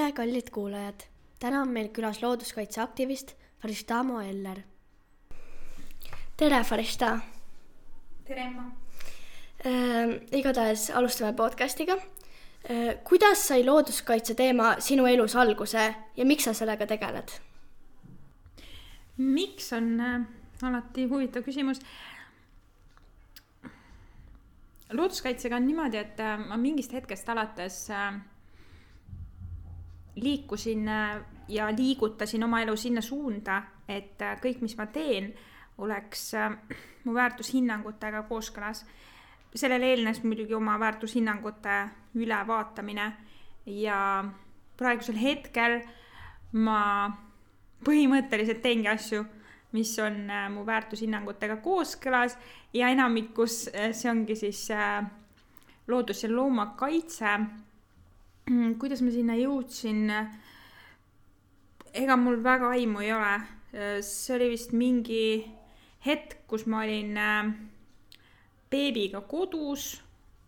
tere, kallid kuulajad! täna on meil külas looduskaitseaktivist Farishtamo Eller. tere, Farishta! tere, Emma! äh,. igatahes alustame podcast'iga äh,. kuidas sai looduskaitse teema sinu elus alguse ja miks sa sellega tegeled? miks on äh, alati huvitav küsimus. looduskaitsega on niimoodi, et äh, ma mingist hetkest alates äh, liikusin äh, ja liigutasin oma elu sinna suunda, et äh, kõik, mis ma teen, oleks äh, mu väärtushinnangutega kooskõlas. sellele eelnes muidugi oma väärtushinnangute ülevaatamine ja praegusel hetkel ma põhimõtteliselt teengi asju, mis on mu väärtushinnangutega kooskõlas ja enamikus see ongi siis loodus- ja loomakaitse kuidas ma sinna jõudsin? ega mul väga aimu ei ole. see oli vist mingi hetk, kus ma olin äh, beebiga kodus,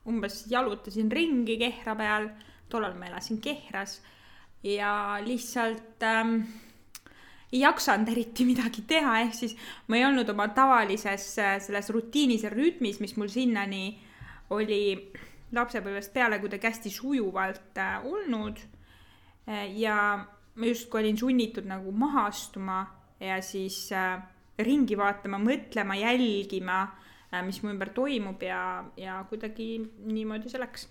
umbes jalutasin ringi Kehra peal, tollal ma elasin Kehras. Ja lihtsalt ähm, ei jaksanud eriti midagi teha, ehk siis ma ei olnud oma tavalises äh, selles rutiinis ja rütmis, mis mul sinnani oli lapsepõlvest peale kuidagi hästi sujuvalt äh, olnud. Äh, ja ma justkui olin sunnitud nagu maha astuma ja siis äh, ringi vaatama, mõtlema, jälgima, mis mu ümber toimub ja, ja kuidagi niimoodi see läks.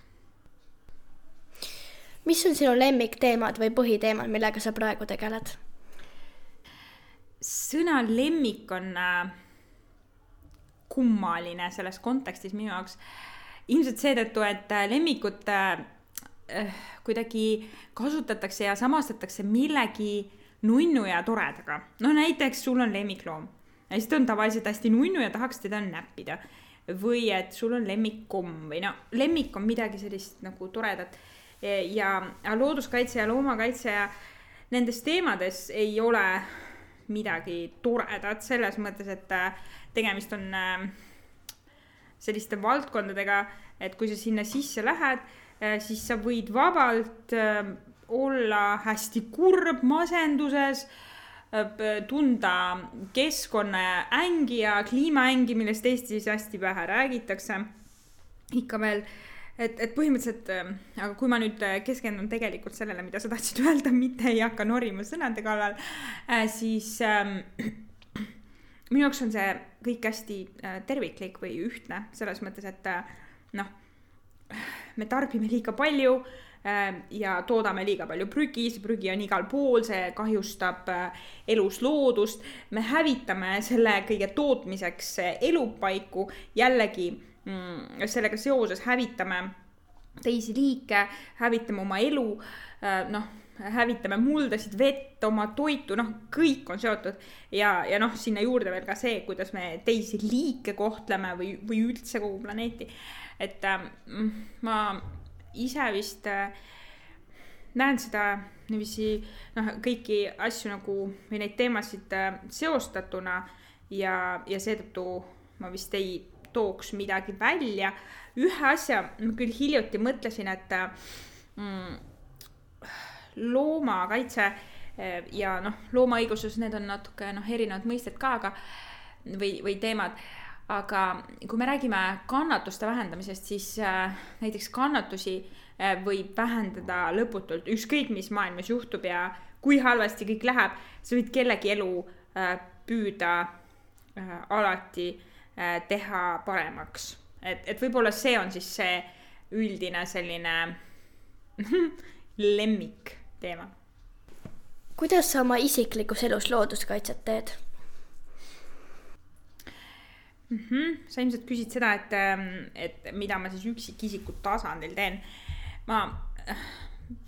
mis on sinu lemmikteemad või põhiteemad, millega sa praegu tegeled? sõna lemmik on kummaline selles kontekstis minu jaoks ilmselt seetõttu, et äh, lemmikut äh, äh, kuidagi kasutatakse ja samastatakse millegi nunnu ja toredaga. no näiteks sul on lemmikloom ja siis ta on tavaliselt hästi nunnu ja tahaks teda näppida. või et sul on lemmikkomm või no lemmik on midagi sellist nagu toredat. ja looduskaitse ja loomakaitse ja nendes teemades ei ole midagi toredat selles mõttes, et äh, tegemist on äh, selliste valdkondadega, et kui sa sinna sisse lähed, eh, siis sa võid vabalt eh, olla hästi kurb, masenduses, eh, tunda keskkonna ängi ja kliimaängi, millest Eestis hästi vähe räägitakse. ikka veel, et, et põhimõtteliselt, aga kui ma nüüd keskendun tegelikult sellele, mida sa tahtsid öelda, mitte ei hakka norima sõnade kallal, siis äh, minu jaoks on see kõik hästi äh, terviklik või ühtne, selles mõttes, et äh, noh, me tarbime liiga palju äh, ja toodame liiga palju prügi, see prügi on igal pool, see kahjustab elusloodust. me hävitame selle kõige tootmiseks elupaiku, jällegi mm, sellega seoses hävitame teisi liike, hävitame oma elu, noh hävitame muldasid, vett, oma toitu, noh, kõik on seotud. ja, ja noh, sinna juurde veel ka see, kuidas me teisi liike kohtleme või, või üldse kogu planeeti. et äh, ma ise vist äh, näen seda niiviisi noh, kõiki asju nagu või neid teemasid äh, seostatuna ja, ja seetõttu ma vist ei tooks midagi välja. ühe asja ma küll hiljuti mõtlesin, et äh, mm, loomakaitse eh, ja noh, loomaõiguses, need on natuke noh, erinevad mõisted ka, aga või, või teemad. aga kui me räägime kannatuste vähendamisest, siis äh, näiteks kannatusi äh, võib vähendada lõputult, ükskõik mis maailmas juhtub ja kui halvasti kõik läheb, sa võid kellegi elu äh, püüda äh, alati äh, teha paremaks. et, et võib-olla see on siis see üldine selline lemmik teema. kuidas sa oma isiklikus elus looduskaitset teed mm? -hmm. sa ilmselt küsid seda, et, ähm, et mida ma siis üksikisiku tasandil teen. ma äh,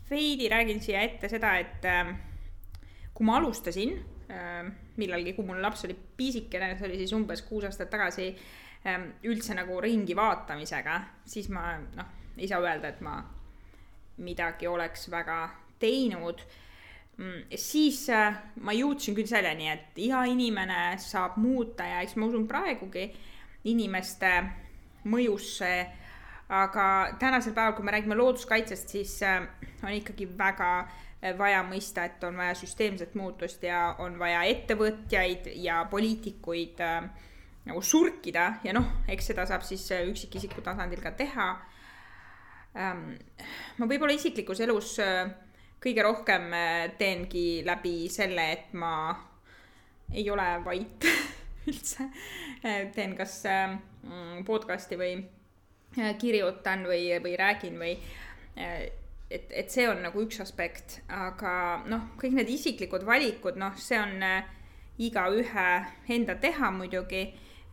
veidi räägin siia ette seda, et ähm, kui ma alustasin ähm, millalgi, kui mul laps oli pisikene, see oli siis umbes kuus aastat tagasi, üldse nagu ringi vaatamisega, siis ma noh, ei saa öelda, et ma midagi oleks väga teinud, mm, siis äh, ma jõudsin küll selleni, et iga inimene saab muuta ja eks ma usun praegugi inimeste mõjusse. aga tänasel päeval, kui me räägime looduskaitsest, siis äh, on ikkagi väga vaja mõista, et on vaja süsteemset muutust ja on vaja ettevõtjaid ja poliitikuid äh, nagu surkida ja noh, eks seda saab siis äh, üksikisiku tasandil ka teha ähm,. ma võib-olla isiklikus elus äh, kõige rohkem äh, teengi läbi selle, et ma ei ole vait üldse. teen kas äh, podcast'i või äh, kirjutan või, või räägin või äh, et, et see on nagu üks aspekt, aga noh, kõik need isiklikud valikud, noh, see on äh, igaühe enda teha muidugi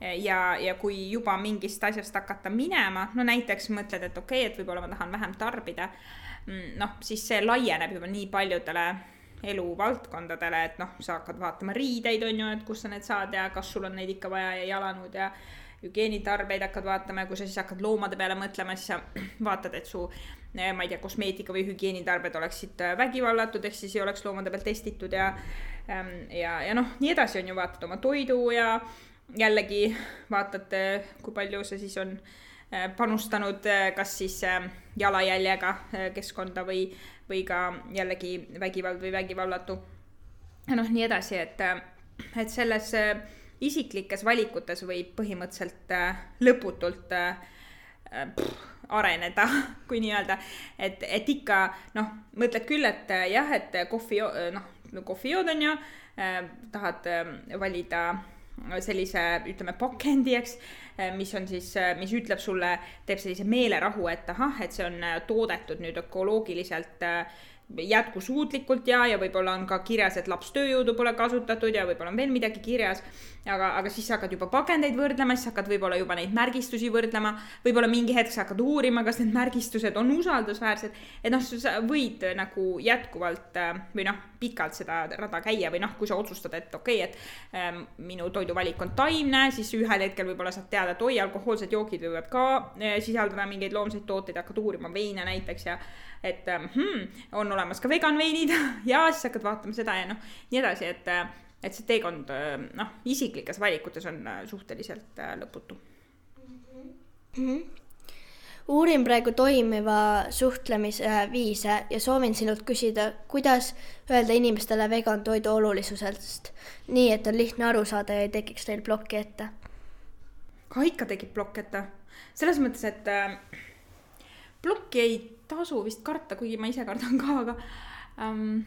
ja, ja kui juba mingist asjast hakata minema, no näiteks mõtled, et okei okay,, et võib-olla ma tahan vähem tarbida, mm, noh, siis see laieneb juba nii paljudele eluvaldkondadele, et noh, sa hakkad vaatama riideid, on ju, et kust sa need saad ja kas sul on neid ikka vaja ja jalanõud ja hügieenitarbeid hakkad vaatama ja kui sa siis hakkad loomade peale mõtlema, siis sa vaatad, et su eh, ma ei tea, kosmeetika või hügieenitarbed oleksid eh, vägivallatud, ehk siis ei oleks loomade peal testitud ja ehm, ja, ja noh, nii edasi on ju, vaatad oma toidu ja jällegi vaatad, kui palju see siis on eh, panustanud kas siis jalajäljega keskkonda või, või ka jällegi vägivald või vägivallatu. noh, nii edasi, et, et selles isiklikes valikutes võib põhimõtteliselt lõputult pff, areneda, kui nii-öelda, et, et ikka noh, mõtled küll, et jah, et kohvi, noh, kohvi jood on ju, tahad valida sellise, ütleme, pakendi, eks, mis on siis, mis ütleb sulle, teeb sellise meelerahu, et ahah, et see on toodetud nüüd ökoloogiliselt jätkusuutlikult ja, ja võib-olla on ka kirjas, et lapstööjõudu pole kasutatud ja võib-olla on veel midagi kirjas. aga, aga siis sa hakkad juba pakendeid võrdlema, siis hakkad võib-olla juba neid märgistusi võrdlema. võib-olla mingi hetk sa hakkad uurima, kas need märgistused on usaldusväärsed. et noh, sa võid nagu jätkuvalt äh, või noh, pikalt seda rada käia või noh, kui sa otsustad, et okei okay,, et ähm, minu toiduvalik on taimne, siis ühel hetkel võib-olla saad teada, et oi, alkohoolsed jookid võivad ka äh, sisaldada mingeid loomseid tooteid, hakkad uurima veine näiteks ja et hmm, on olemas ka vegan veinid ja siis hakkad vaatama seda ja noh, nii edasi, et, et see teekond noh, isiklikes valikutes on äh, suhteliselt äh, lõputu mm. -hmm uurin praegu toimiva suhtlemise viise ja soovin sinult küsida, kuidas öelda inimestele vegan toidu olulisusest, nii et on lihtne aru saada ja ei tekiks neil plokki ette? ka ikka tekib plokk ette, selles mõttes, et äh, plokki ei tasu vist karta, kuigi ma ise kardan ka, aga ähm,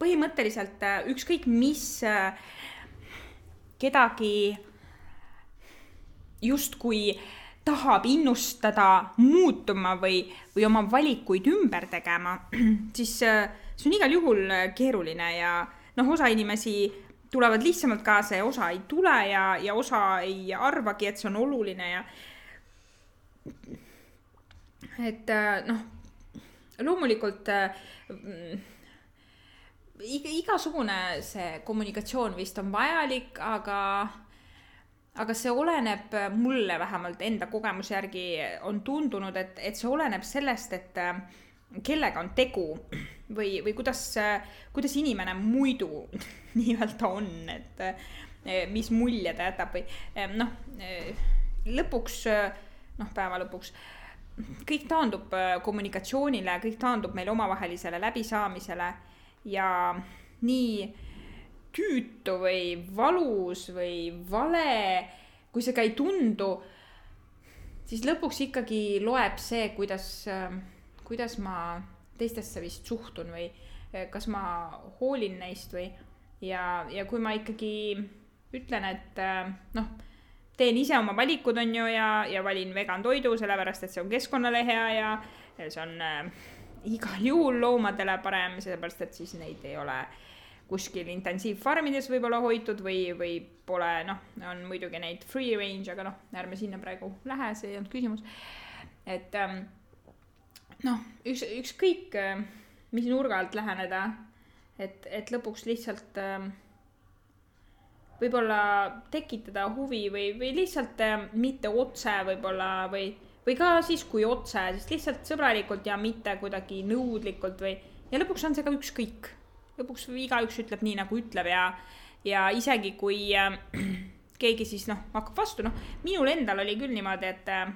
põhimõtteliselt äh, ükskõik mis äh, kedagi justkui tahab innustada muutuma või, või oma valikuid ümber tegema, siis äh, see on igal juhul keeruline ja noh, osa inimesi tulevad lihtsamalt kaasa ja osa ei tule ja, ja osa ei arvagi, et see on oluline ja et äh, noh, loomulikult äh, igasugune see kommunikatsioon vist on vajalik, aga, aga see oleneb mulle vähemalt enda kogemuse järgi on tundunud, et, et see oleneb sellest, et äh, kellega on tegu või, või kuidas, kuidas inimene muidu nii-öelda on, et mis mulje ta jätab või noh, lõpuks, noh, päeva lõpuks kõik taandub äh, kommunikatsioonile, kõik taandub meil omavahelisele läbisaamisele ja nii tüütu või valus või vale, kui see ka ei tundu, siis lõpuks ikkagi loeb see, kuidas, äh, kuidas ma teistesse vist suhtun või äh, kas ma hoolin neist või ja, ja kui ma ikkagi ütlen, et noh teen ise oma valikud, on ju, ja, ja valin vegan toidu, sellepärast et see on keskkonnale hea ja, see on äh, igal juhul loomadele parem, sellepärast et siis neid ei ole kuskil intensiivfarmides võib-olla hoitud või, või pole, noh, on muidugi neid free range, aga noh, ärme sinna praegu lähe, see ei olnud küsimus. et ähm, noh, üks, ükskõik äh, mis nurga alt läheneda, et, et lõpuks lihtsalt ähm, võib-olla tekitada huvi või, või lihtsalt äh, mitte otse võib-olla või, või ka siis, kui otse, siis lihtsalt sõbralikult ja mitte kuidagi nõudlikult või, ja lõpuks on see ka ükskõik. lõpuks igaüks ütleb nii, nagu ütleb ja, ja isegi kui äh, keegi siis noh, hakkab vastu, noh, minul endal oli küll niimoodi, et äh,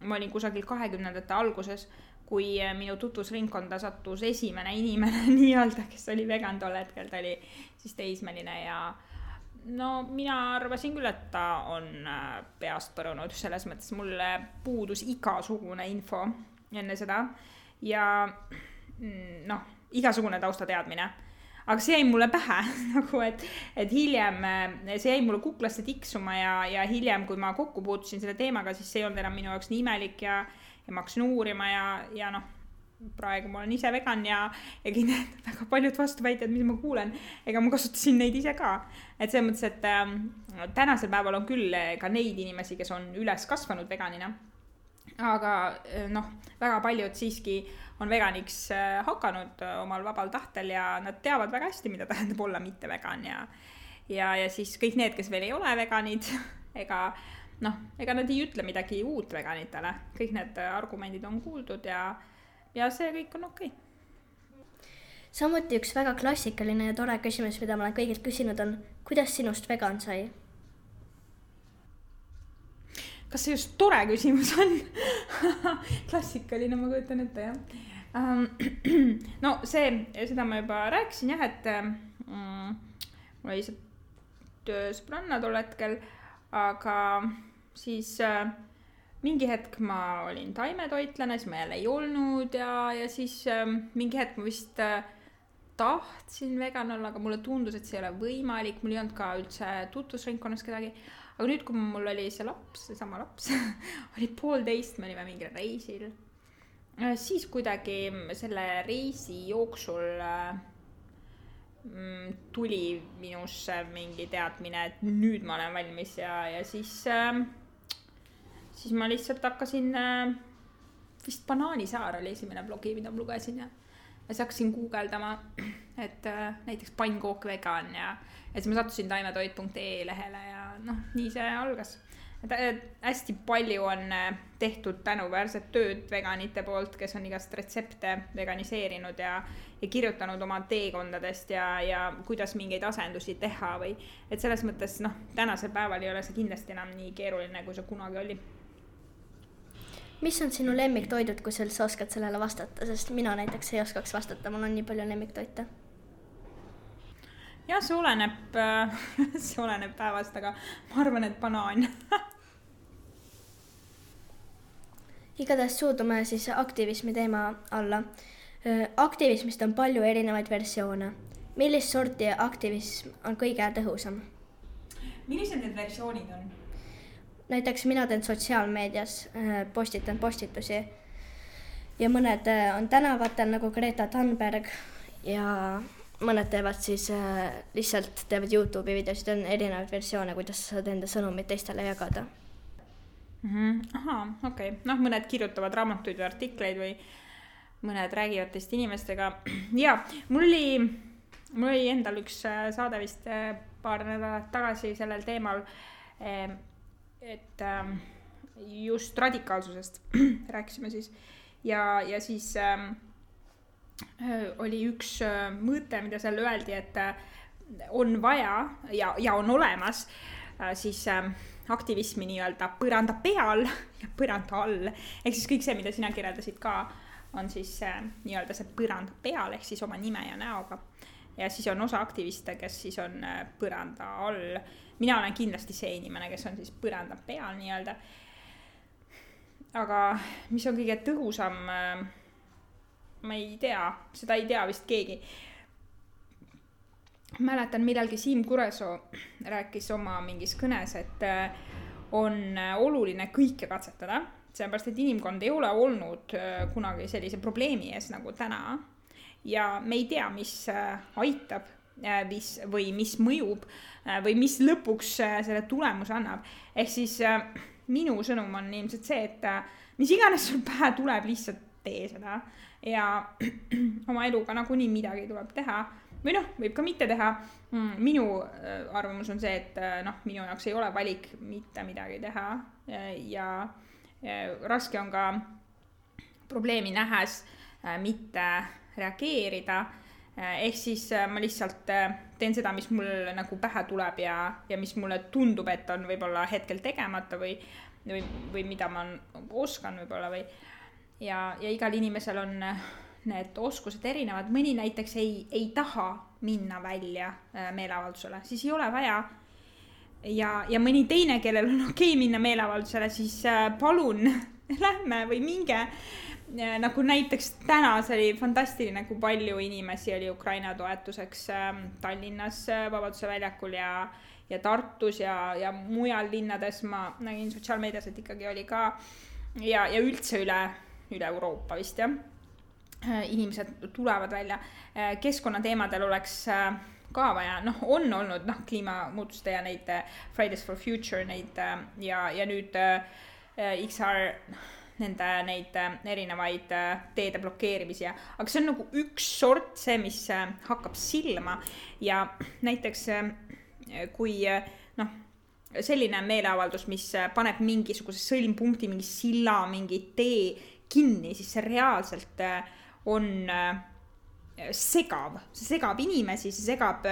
ma olin kusagil kahekümnendate alguses, kui minu tutvusringkonda sattus esimene inimene nii-öelda, kes oli vegan tol hetkel, ta oli siis teismeline ja no mina arvasin küll, et ta on äh, peast põrunud, selles mõttes mul puudus igasugune info enne seda. Ja mm, noh, igasugune taustateadmine. Aga see jäi mulle pähe nagu, et, et hiljem see jäi mulle kuklasse tiksuma ja, ja hiljem, kui ma kokku puutusin selle teemaga, siis see ei olnud enam minu jaoks nii imelik ja, ja ma hakkasin uurima ja, ja noh, praegu ma olen ise vegan ja, ja need väga paljud vastuväited, mis ma kuulen, ega ma kasutasin neid ise ka. et selles mõttes, et äh, tänasel päeval on küll ka neid inimesi, kes on üles kasvanud veganina. aga noh, väga paljud siiski on veganiks äh, hakanud äh, omal vabal tahtel ja nad teavad väga hästi, mida tähendab olla mitte vegan ja ja, ja siis kõik need, kes veel ei ole veganid, ega noh, ega nad ei ütle midagi uut veganitele, kõik need argumendid on kuuldud ja, ja see kõik on okei okay. samuti üks väga klassikaline ja tore küsimus, mida ma olen kõigilt küsinud, on kuidas sinust vegan sai? kas see just tore küsimus on klassikaline, ma kujutan ette, jah Ähm, no see, seda ma juba rääkisin jah, et mm, mul oli see töösõbranna tol hetkel, aga siis äh, mingi hetk ma olin taimetoitlane, siis ma jälle ei olnud ja, ja siis äh, mingi hetk ma vist äh, tahtsin vegan olla, aga mulle tundus, et see ei ole võimalik, mul ei olnud ka üldse tutvusringkonnas kedagi. aga nüüd, kui mul oli see laps, seesama laps oli poolteist, me olime mingil reisil Äh, siis kuidagi selle reisi jooksul äh, mm, tuli minusse mingi teadmine, et nüüd ma olen valmis ja, ja siis, äh, siis ma lihtsalt hakkasin, vist Banaanisaar oli esimene blogi, mida ma lugesin ja, ja siis hakkasin guugeldama, et näiteks pannkook vegan ja, ja siis ma sattusin taimetoit.ee lehele ja noh, nii see algas et hästi palju on äh, tehtud tänuväärset tööd veganite poolt, kes on igast retsepte veganiseerinud ja, ja kirjutanud oma teekondadest ja, ja kuidas mingeid asendusi teha või. et selles mõttes noh, tänasel päeval ei ole see kindlasti enam nii keeruline, kui see kunagi oli. Mis on sinu lemmiktoidud, kui sa üldse oskad sellele vastata, sest mina näiteks ei oskaks vastata, mul on nii palju lemmiktoite jah, see oleneb, äh, see oleneb päevast, aga ma arvan, et banaan igatahes suundume siis aktivismi teema alla. aktivismist on palju erinevaid versioone. millist sorti aktivism on kõige tõhusam? millised need versioonid on? Näiteks mina teen sotsiaalmeedias, postitan postitusi ja mõned on tänavatel nagu Greta Thunberg ja mõned teevad siis äh, lihtsalt teevad Youtube'i videosid, on erinevaid versioone, kuidas sa saad enda sõnumit teistele jagada mm. -hmm. ahaa, okei okay., noh, mõned kirjutavad raamatuid või artikleid või mõned räägivad teiste inimestega. ja mul oli, mul oli endal üks äh, saade vist äh, paar nädalat tagasi sellel teemal. Et ähm, just radikaalsusest rääkisime siis ja, ja siis ähm, Äh, oli üks äh, mõte, mida seal öeldi, et äh, on vaja ja, ja on olemas siis aktivismi nii-öelda põranda peal ja põranda all. ehk siis kõik see, mida sina kirjeldasid ka, on siis nii-öelda see põranda peal ehk siis oma nime ja näoga. Ja siis on osa aktiviste, kes siis on põranda all. mina olen kindlasti see inimene, kes on siis põranda peal nii-öelda. aga mis on kõige tõhusam ma ei tea, seda ei tea vist keegi. mäletan millalgi Siim Kuresoo rääkis oma mingis kõnes, et äh, on äh, oluline kõike katsetada, sellepärast et inimkond ei ole olnud äh, kunagi sellise probleemi ees nagu täna. Ja me ei tea, mis aitab, mis või mis mõjub või mis lõpuks selle tulemuse annab. ehk siis minu sõnum on ilmselt see, et mis iganes sul pähe tuleb, lihtsalt tee seda ja oma eluga nagunii midagi tuleb teha või noh, võib ka mitte teha. Mm, minu äh, arvamus on see, et äh, noh, minu jaoks ei ole valik mitte midagi teha ja, ja raske on ka probleemi nähes äh, mitte reageerida. ehk siis ma lihtsalt teen seda, mis mul nagu pähe tuleb ja, ja mis mulle tundub, et on võib-olla hetkel tegemata või, või, või mida ma oskan võib-olla või. Ja, ja igal inimesel on need oskused erinevad, mõni näiteks ei, ei taha minna välja meeleavaldusele, siis ei ole vaja. Ja, ja mõni teine, kellel on okei okay minna meeleavaldusele, siis palun lähme või minge nagu näiteks täna see oli fantastiline, kui palju inimesi oli Ukraina toetuseks äh, Tallinnas äh, Vabaduse väljakul ja, ja Tartus ja, ja mujal linnades. Ma nägin sotsiaalmeedias, et ikkagi oli ka ja, ja üldse üle, üle Euroopa vist jah. Äh, inimesed tulevad välja, keskkonnateemadel oleks ka vaja, noh, on olnud noh, kliimamuutuste ja neid Fridays for Future neid ja, ja nüüd XR nende neid äh, erinevaid äh, teede blokeerimisi ja, aga see on nagu üks sort, see, mis äh, hakkab silma ja näiteks kui noh, selline meeleavaldus, mis paneb mingisuguse sõlmpunkti, mingi silla, mingi tee kinni, siis see reaalselt on segav, see segab inimesi, see segab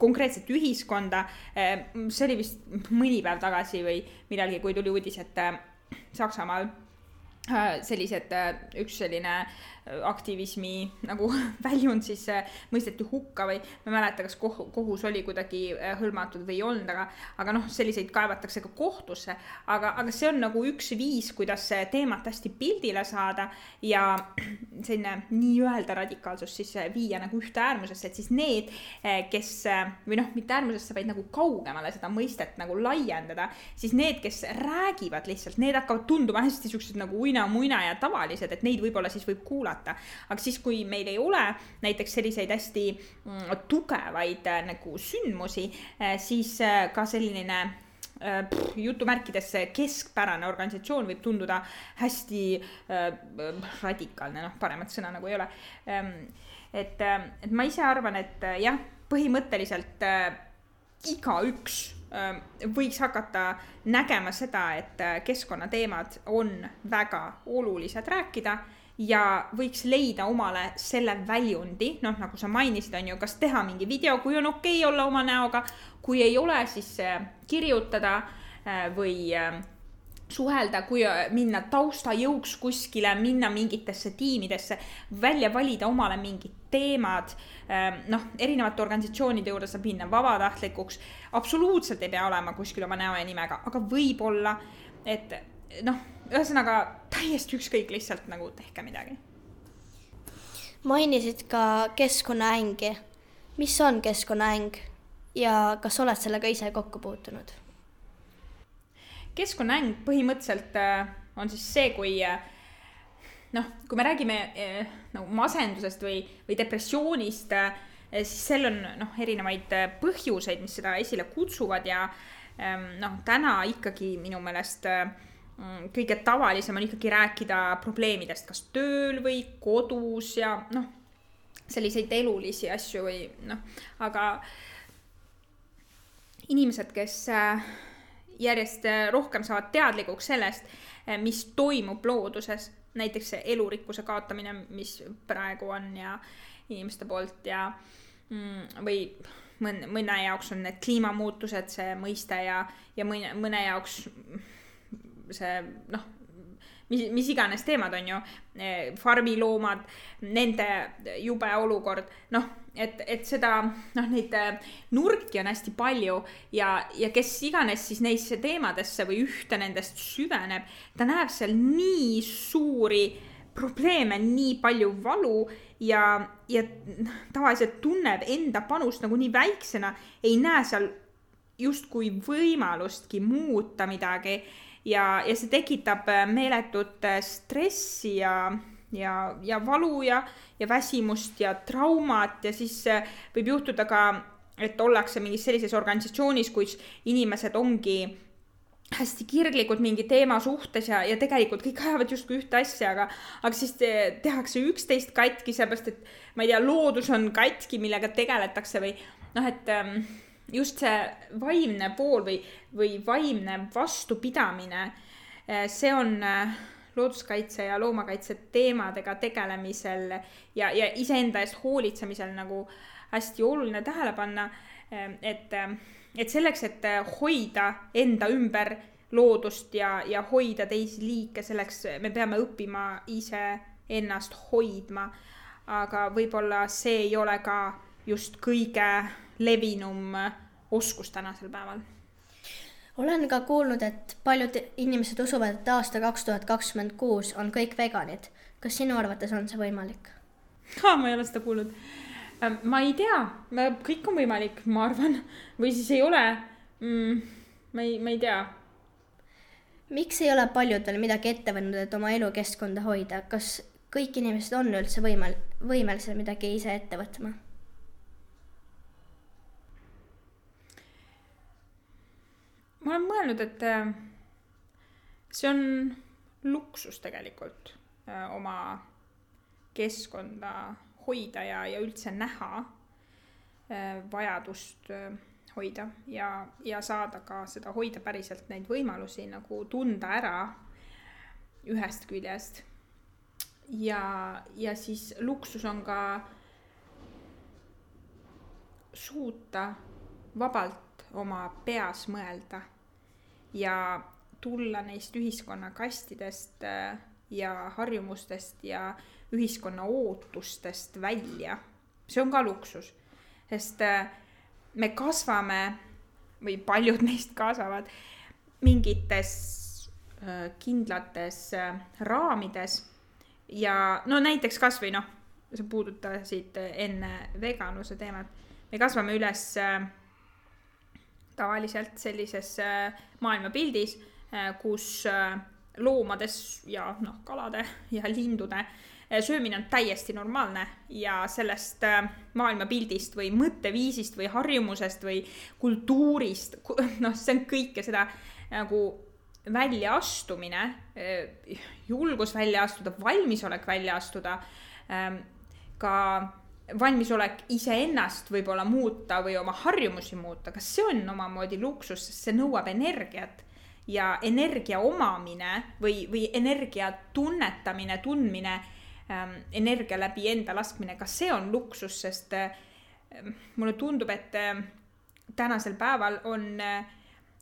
konkreetset ühiskonda. see oli vist mõni päev tagasi või millalgi, kui tuli uudis, et Saksamaal sellised, äh, üks selline aktivismi nagu väljund siis äh, mõisteti hukka või ma ei mäleta, kas koh-, kohus oli kuidagi äh, hõlmatud või ei olnud, aga, aga noh, selliseid kaevatakse ka kohtusse. aga, aga see on nagu üks viis, kuidas teemat hästi pildile saada ja selline nii-öelda radikaalsus siis äh, viia nagu ühte äärmusesse, et siis need, kes või noh, mitte äärmusesse, vaid nagu kaugemale seda mõistet nagu laiendada, siis need, kes räägivad lihtsalt, need hakkavad tunduma hästi siuksed nagu uina-muina ja tavalised, et neid võib-olla siis võib kuulata kuulata. aga siis, kui meil ei ole näiteks selliseid hästi mm, tugevaid äh, nagu sündmusi, äh, siis äh, ka selline Pff, jutumärkides keskpärane organisatsioon võib tunduda hästi äh, radikaalne, noh, paremat sõna nagu ei ole ähm,. et, et ma ise arvan, et jah, põhimõtteliselt äh, igaüks äh, võiks hakata nägema seda, et keskkonnateemad on väga olulised rääkida ja võiks leida omale selle väljundi, noh, nagu sa mainisid, on ju, kas teha mingi video, kui on okei okay olla oma näoga, kui ei ole, siis äh, kirjutada äh, või äh, suhelda, kui minna taustajõuks kuskile, minna mingitesse tiimidesse, välja valida omale mingid teemad. noh, erinevate organisatsioonide juurde saab minna vabatahtlikuks, absoluutselt ei pea olema kuskil oma näo ja nimega, aga võib-olla, et noh ühesõnaga täiesti ükskõik, lihtsalt nagu tehke midagi. mainisid ka keskkonnaängi. mis on keskkonnaäng ja kas oled sellega ise kokku puutunud? keskkonnaäng põhimõtteliselt äh, on siis see, kui äh, noh, kui me räägime äh, nagu masendusest või, või depressioonist, siis seal on noh, erinevaid põhjuseid, mis seda esile kutsuvad ja ähm, noh, täna ikkagi minu meelest äh, kõige tavalisem on ikkagi rääkida probleemidest, kas tööl või kodus ja noh, selliseid elulisi asju või noh, aga inimesed, kes äh, järjest äh, rohkem saavad teadlikuks sellest, äh, mis toimub looduses, näiteks see elurikkuse kaotamine, mis praegu on ja inimeste poolt ja mm, või mõne, mõne jaoks on need kliimamuutused see mõiste ja, ja mõne, mõne jaoks see noh, mis, mis iganes teemad on ju, eh, farmiloomad, nende jube olukord, noh, et, et seda, noh, neid eh, nurki on hästi palju ja, ja kes iganes siis neisse teemadesse või ühte nendest süveneb, ta näeb seal nii suuri probleeme, nii palju valu ja, ja tavaliselt tunneb enda panust nagu nii väiksena, ei näe seal justkui võimalustki muuta midagi ja, ja see tekitab äh, meeletut äh, stressi ja, ja, ja valu ja, ja väsimust ja traumat ja siis äh, võib juhtuda ka, et ollakse mingis sellises organisatsioonis, kus inimesed ongi hästi kirglikud mingi teema suhtes ja, ja tegelikult kõik ajavad justkui ühte asja, aga, aga siis te, tehakse üksteist katki, sellepärast et ma ei tea, loodus on katki, millega tegeletakse või noh, et ähm, just see vaimne pool või, või vaimne vastupidamine, eh, see on eh, looduskaitse ja loomakaitse teemadega tegelemisel ja, ja iseenda eest hoolitsemisel nagu hästi oluline tähele panna. Eh, et, et selleks, et hoida enda ümber loodust ja, ja hoida teisi liike, selleks me peame õppima iseennast hoidma. aga võib-olla see ei ole ka just kõige levinum oskus tänasel päeval olen ka kuulnud, et paljud inimesed usuvad, et aasta kaks tuhat kakskümmend kuus on kõik veganid. kas sinu arvates on see võimalik? ma ei ole seda kuulnud. Ähm, ma ei tea, kõik on võimalik, ma arvan, või siis ei ole mm,. ma ei, ma ei tea. miks ei ole paljud veel midagi ette võtnud, et oma elukeskkonda hoida, kas kõik inimesed on üldse võimel-, võimelised midagi ise ette võtma? Ma olen mõelnud, et äh, see on luksus tegelikult äh, oma keskkonda hoida ja, ja üldse näha äh, vajadust hoida ja, ja saada ka seda hoida päriselt neid võimalusi nagu tunda ära ühest küljest. ja, ja siis luksus on ka suuta vabalt oma peas mõelda ja tulla neist ühiskonnakastidest äh, ja harjumustest ja ühiskonna ootustest välja. see on ka luksus, sest äh, me kasvame või paljud meist kasvavad mingites äh, kindlates raamides ja no näiteks kasvõi noh, sa puudutasid enne veganluse teemat, me kasvame üles tavaliselt sellises äh, maailmapildis, äh, kus äh, loomades ja noh, kalade ja lindude söömine on täiesti normaalne ja sellest maailmapildist või mõtteviisist või harjumusest või kultuurist, noh, see on kõike seda nagu väljaastumine, julgus välja astuda, valmisolek välja astuda, ähm, ka valmisolek iseennast võib-olla muuta või oma harjumusi muuta, kas see on omamoodi luksus, sest see nõuab energiat? Ja energia omamine või, või energia tunnetamine, tundmine ähm,, energia läbi enda laskmine, kas see on luksus, sest äh, mulle tundub, et äh, tänasel päeval on äh,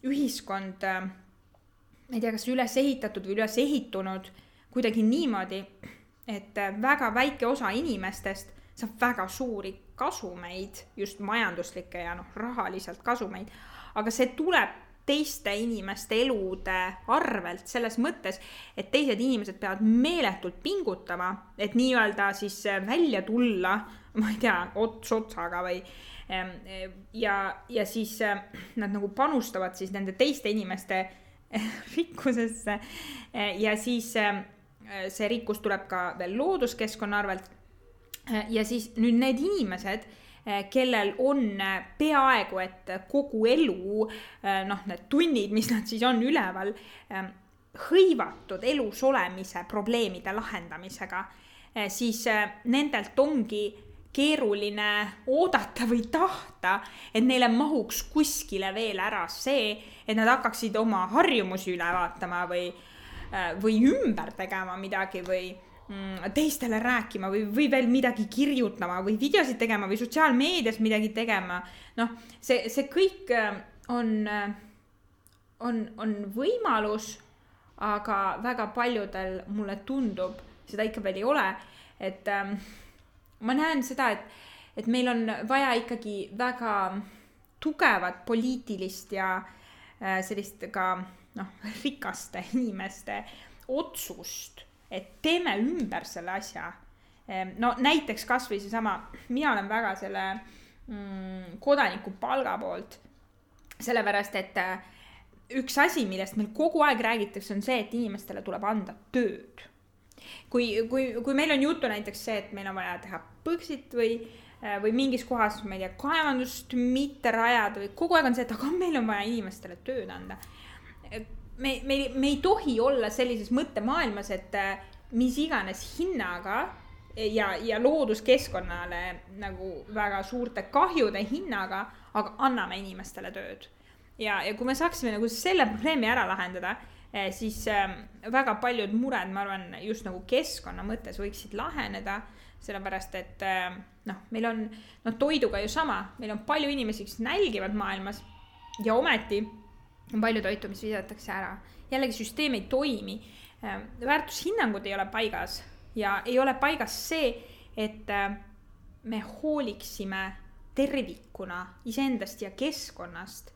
ühiskond äh,, ma ei tea, kas üles ehitatud või üles ehitunud kuidagi niimoodi, et äh, väga väike osa inimestest saab väga suuri kasumeid, just majanduslikke ja noh, rahaliselt kasumeid. aga see tuleb teiste inimeste elude arvelt selles mõttes, et teised inimesed peavad meeletult pingutama, et nii-öelda siis välja tulla, ma ei tea, ots otsaga või ja, ja siis nad nagu panustavad siis nende teiste inimeste rikkusesse ja siis see rikkus tuleb ka veel looduskeskkonna arvelt ja siis nüüd need inimesed, äh, kellel on äh, peaaegu et kogu elu, noh, need tunnid, mis nad siis on üleval, ähm, hõivatud elus olemise probleemide lahendamisega, siis nendelt ongi keeruline oodata või tahta, et neile mahuks kuskile veel ära see, et nad hakkaksid oma harjumusi üle vaatama või, või ümber tegema midagi või teistele rääkima või, või veel midagi kirjutama või videosid tegema või sotsiaalmeedias midagi tegema. noh, see, see kõik äh, on, äh, on, on võimalus, aga väga paljudel mulle tundub, seda ikka veel ei ole, et ähm, ma näen seda, et, et meil on vaja ikkagi väga tugevat poliitilist ja äh, sellist ka noh, rikaste inimeste otsust et teeme ümber selle asja. Ehm, no näiteks kasvõi seesama, mina olen väga selle mm, kodanikupalga poolt. sellepärast, et äh, üks asi, millest meil kogu aeg räägitakse, on see, et inimestele tuleb anda tööd. kui, kui, kui meil on juttu näiteks see, et meil on vaja teha põxit või, äh, või mingis kohas, ma ei tea, kaevandust mitte rajada või kogu aeg on see, et aga meil on vaja inimestele tööd anda me, me, me ei tohi olla sellises mõttemaailmas, et äh, mis iganes hinnaga ja, ja looduskeskkonnale nagu väga suurte kahjude hinnaga, aga anname inimestele tööd. ja, ja kui me saaksime nagu selle probleemi ära lahendada, eh, siis ähm, väga paljud mured, ma arvan, just nagu keskkonna mõttes võiksid laheneda, sellepärast et noh, meil on, noh, toiduga ju sama, meil on palju inimesi, kes nälgivad maailmas ja ometi palju toitu, mis visatakse ära. jällegi süsteem ei toimi. väärtushinnangud ei ole paigas ja ei ole paigas see, et me hooliksime tervikuna iseendast ja keskkonnast.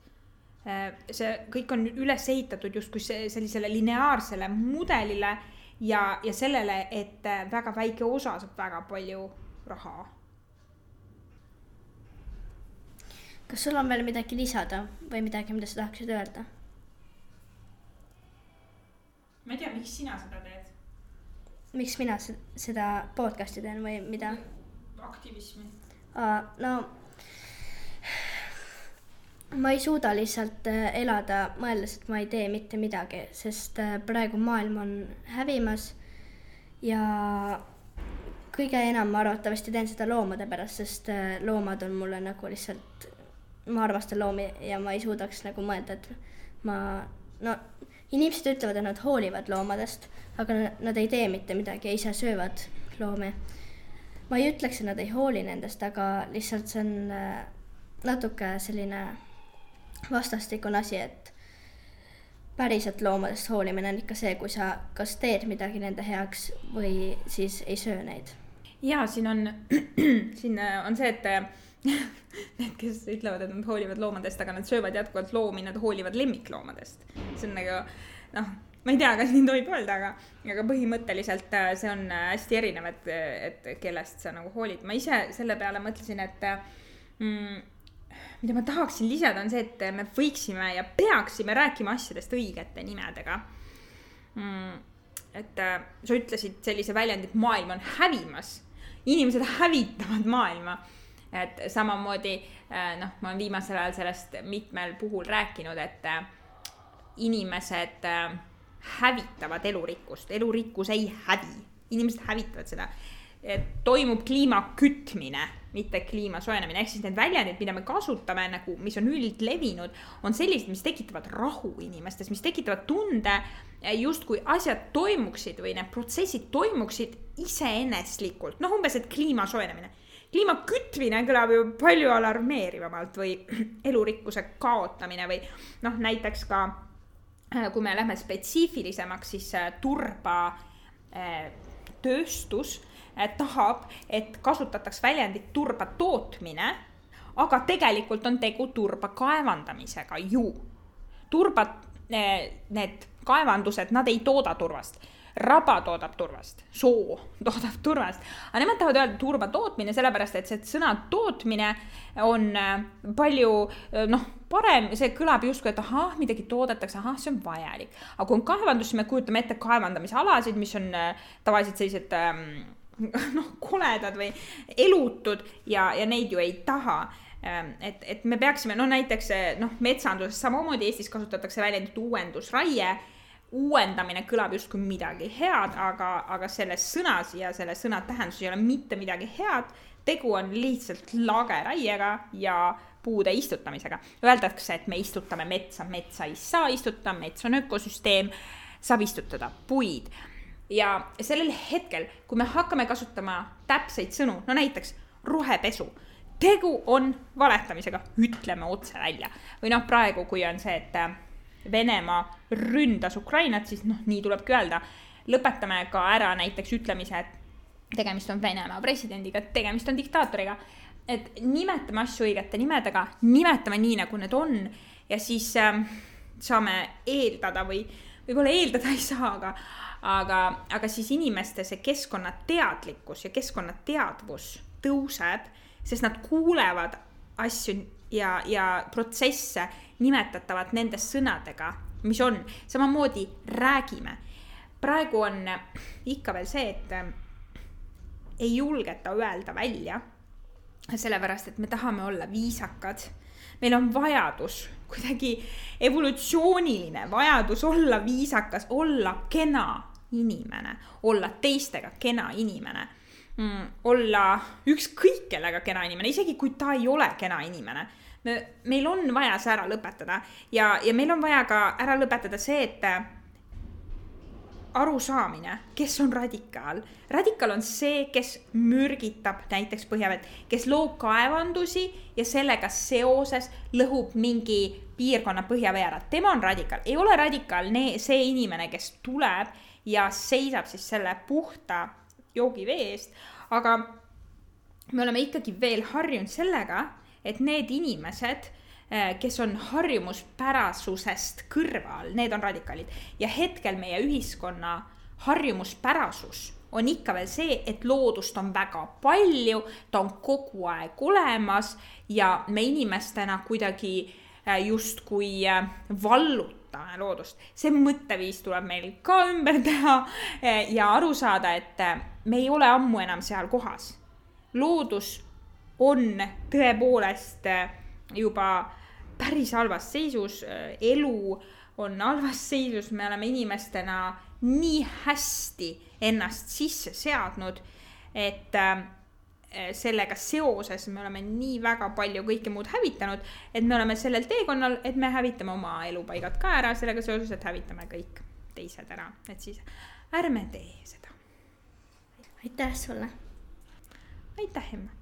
see kõik on üles ehitatud justkui sellisele lineaarsele mudelile ja, ja sellele, et väga väike osa saab väga palju raha. Kas sul on veel midagi lisada või midagi, mida sa tahaksid öelda? ma ei tea, miks sina seda teed? miks mina seda podcast'i teen või mida? aktivismi. no ma ei suuda lihtsalt äh, elada mõeldes, et ma ei tee mitte midagi, sest äh, praegu maailm on hävimas ja kõige enam ma arvatavasti teen seda loomade pärast, sest äh, loomad on mulle nagu lihtsalt, ma armastan loomi ja ma ei suudaks nagu mõelda, et ma, no inimesed ütlevad, et nad hoolivad loomadest, aga nad ei tee mitte midagi ja ise söövad loomi. ma ei ütleks, et nad ei hooli nendest, aga lihtsalt see on natuke selline vastastikune asi, et päriselt loomadest hoolimine on ikka see, kui sa kas teed midagi nende heaks või siis ei söö neid. ja siin on, siin on see, et need, kes ütlevad, et nad hoolivad loomadest, aga nad söövad jätkuvalt loomi, nad hoolivad lemmikloomadest. see on nagu noh, ma ei tea, kas nii tohib öelda, aga, aga põhimõtteliselt äh, see on äh, hästi erinev, et, et kellest sa nagu hoolid. ma ise selle peale mõtlesin, et mm, mida ma tahaksin lisada, on see, et me võiksime ja peaksime rääkima asjadest õigete nimedega mm,. et äh, sa ütlesid sellise väljendi, et maailm on hävimas. inimesed hävitavad maailma. Et samamoodi äh, noh, ma olen viimasel ajal sellest mitmel puhul rääkinud, et äh, inimesed äh, hävitavad elurikkust, elurikkus ei hävi, inimesed hävitavad seda. Toimub kliima kütmine, mitte kliima soojenemine, ehk siis need väljendid, mida me kasutame nagu, mis on üldlevinud, on sellised, mis tekitavad rahu inimestes, mis tekitavad tunde, justkui asjad toimuksid või need protsessid toimuksid iseeneslikult, noh, umbes, et kliima soojenemine. Kliima kütmine kõlab ju palju alarmeerivamalt või elurikkuse kaotamine või noh, näiteks ka eh, kui me lähme spetsiifilisemaks, siis eh, turba tööstus tahab, et kasutataks väljendit turba tootmine, aga tegelikult on tegu turba kaevandamisega ju. turbad, need kaevandused, nad ei tooda turvast raba toodab turvast, soo toodab turvast, aga nemad tahavad öelda turba tootmine, sellepärast et see sõna tootmine on eh, palju eh, noh, parem, see kõlab justkui, et ahah, midagi toodetakse, ahah, see on vajalik. aga kui on kaevandus, siis me kujutame ette kaevandamisalasid, mis on tavaliselt sellised ähm, noh, koledad või elutud ja, ja neid ju ei taha ähm, et, et me peaksime, no näiteks noh, metsanduses samamoodi Eestis kasutatakse väljendit uuendusraie. Uuendamine kõlab justkui midagi head, aga, aga selles sõnas ja selle sõna tähendus ei ole mitte midagi head. tegu on lihtsalt lageraiega ja puude istutamisega. Öeldakse, et me istutame metsa, metsa ei saa istutada, mets on ökosüsteem, saab istutada puid ja sellel hetkel, kui me hakkame kasutama täpseid sõnu, no näiteks rohepesu, tegu on valetamisega, ütleme otse välja. või noh, praegu, kui on see, et Venemaa ründas Ukrainat, siis noh, nii tulebki öelda. lõpetame ka ära näiteks ütlemise, et tegemist on Venemaa presidendiga, tegemist on diktaatoriga. et nimetame asju õigete nimedega, nimetame nii, nagu need on ja siis äh, saame eeldada või võib-olla eeldada ei saa, aga aga, aga siis inimeste see keskkonnateadlikkus ja keskkonnateadvus tõuseb, sest nad kuulevad asju ja, ja protsesse nimetatavad nende sõnadega, mis on, samamoodi räägime. praegu on ikka veel see, et äh, ei julgeta öelda välja, sellepärast et me tahame olla viisakad. Meil on vajadus, kuidagi evolutsiooniline vajadus olla viisakas, olla kena inimene, olla teistega kena inimene mm,, olla ükskõik kellega kena inimene, isegi kui ta ei ole kena inimene. me, meil on vaja see ära lõpetada ja, ja meil on vaja ka ära lõpetada see, et arusaamine, kes on radikaal. radikaal on see, kes mürgitab näiteks põhjavett, kes loob kaevandusi ja sellega seoses lõhub mingi piirkonna põhjavee ära. tema on radikaal, ei ole radikaal see inimene, kes tuleb ja seisab siis selle puhta joogivee eest, aga me oleme ikkagi veel harjunud sellega, et need inimesed Äh, kes on harjumuspärasusest kõrval, need on radikaalid. ja hetkel meie ühiskonna harjumuspärasus on ikka veel see, et loodust on väga palju, ta on kogu aeg olemas ja me inimestena kuidagi äh, justkui äh, vallutame loodust. see mõtteviis tuleb meil ka ümber teha ja aru saada, et me ei ole ammu enam seal kohas. loodus on tõepoolest juba päris halvas seisus, elu on halvas seisus, me oleme inimestena nii hästi ennast sisse seadnud, et äh, sellega seoses me oleme nii väga palju kõike muud hävitanud, et me oleme sellel teekonnal, et me hävitame oma elupaigad ka ära, sellega seoses, et hävitame kõik teised ära, et siis ärme tee seda. Aitäh sulle. aitäh, Emma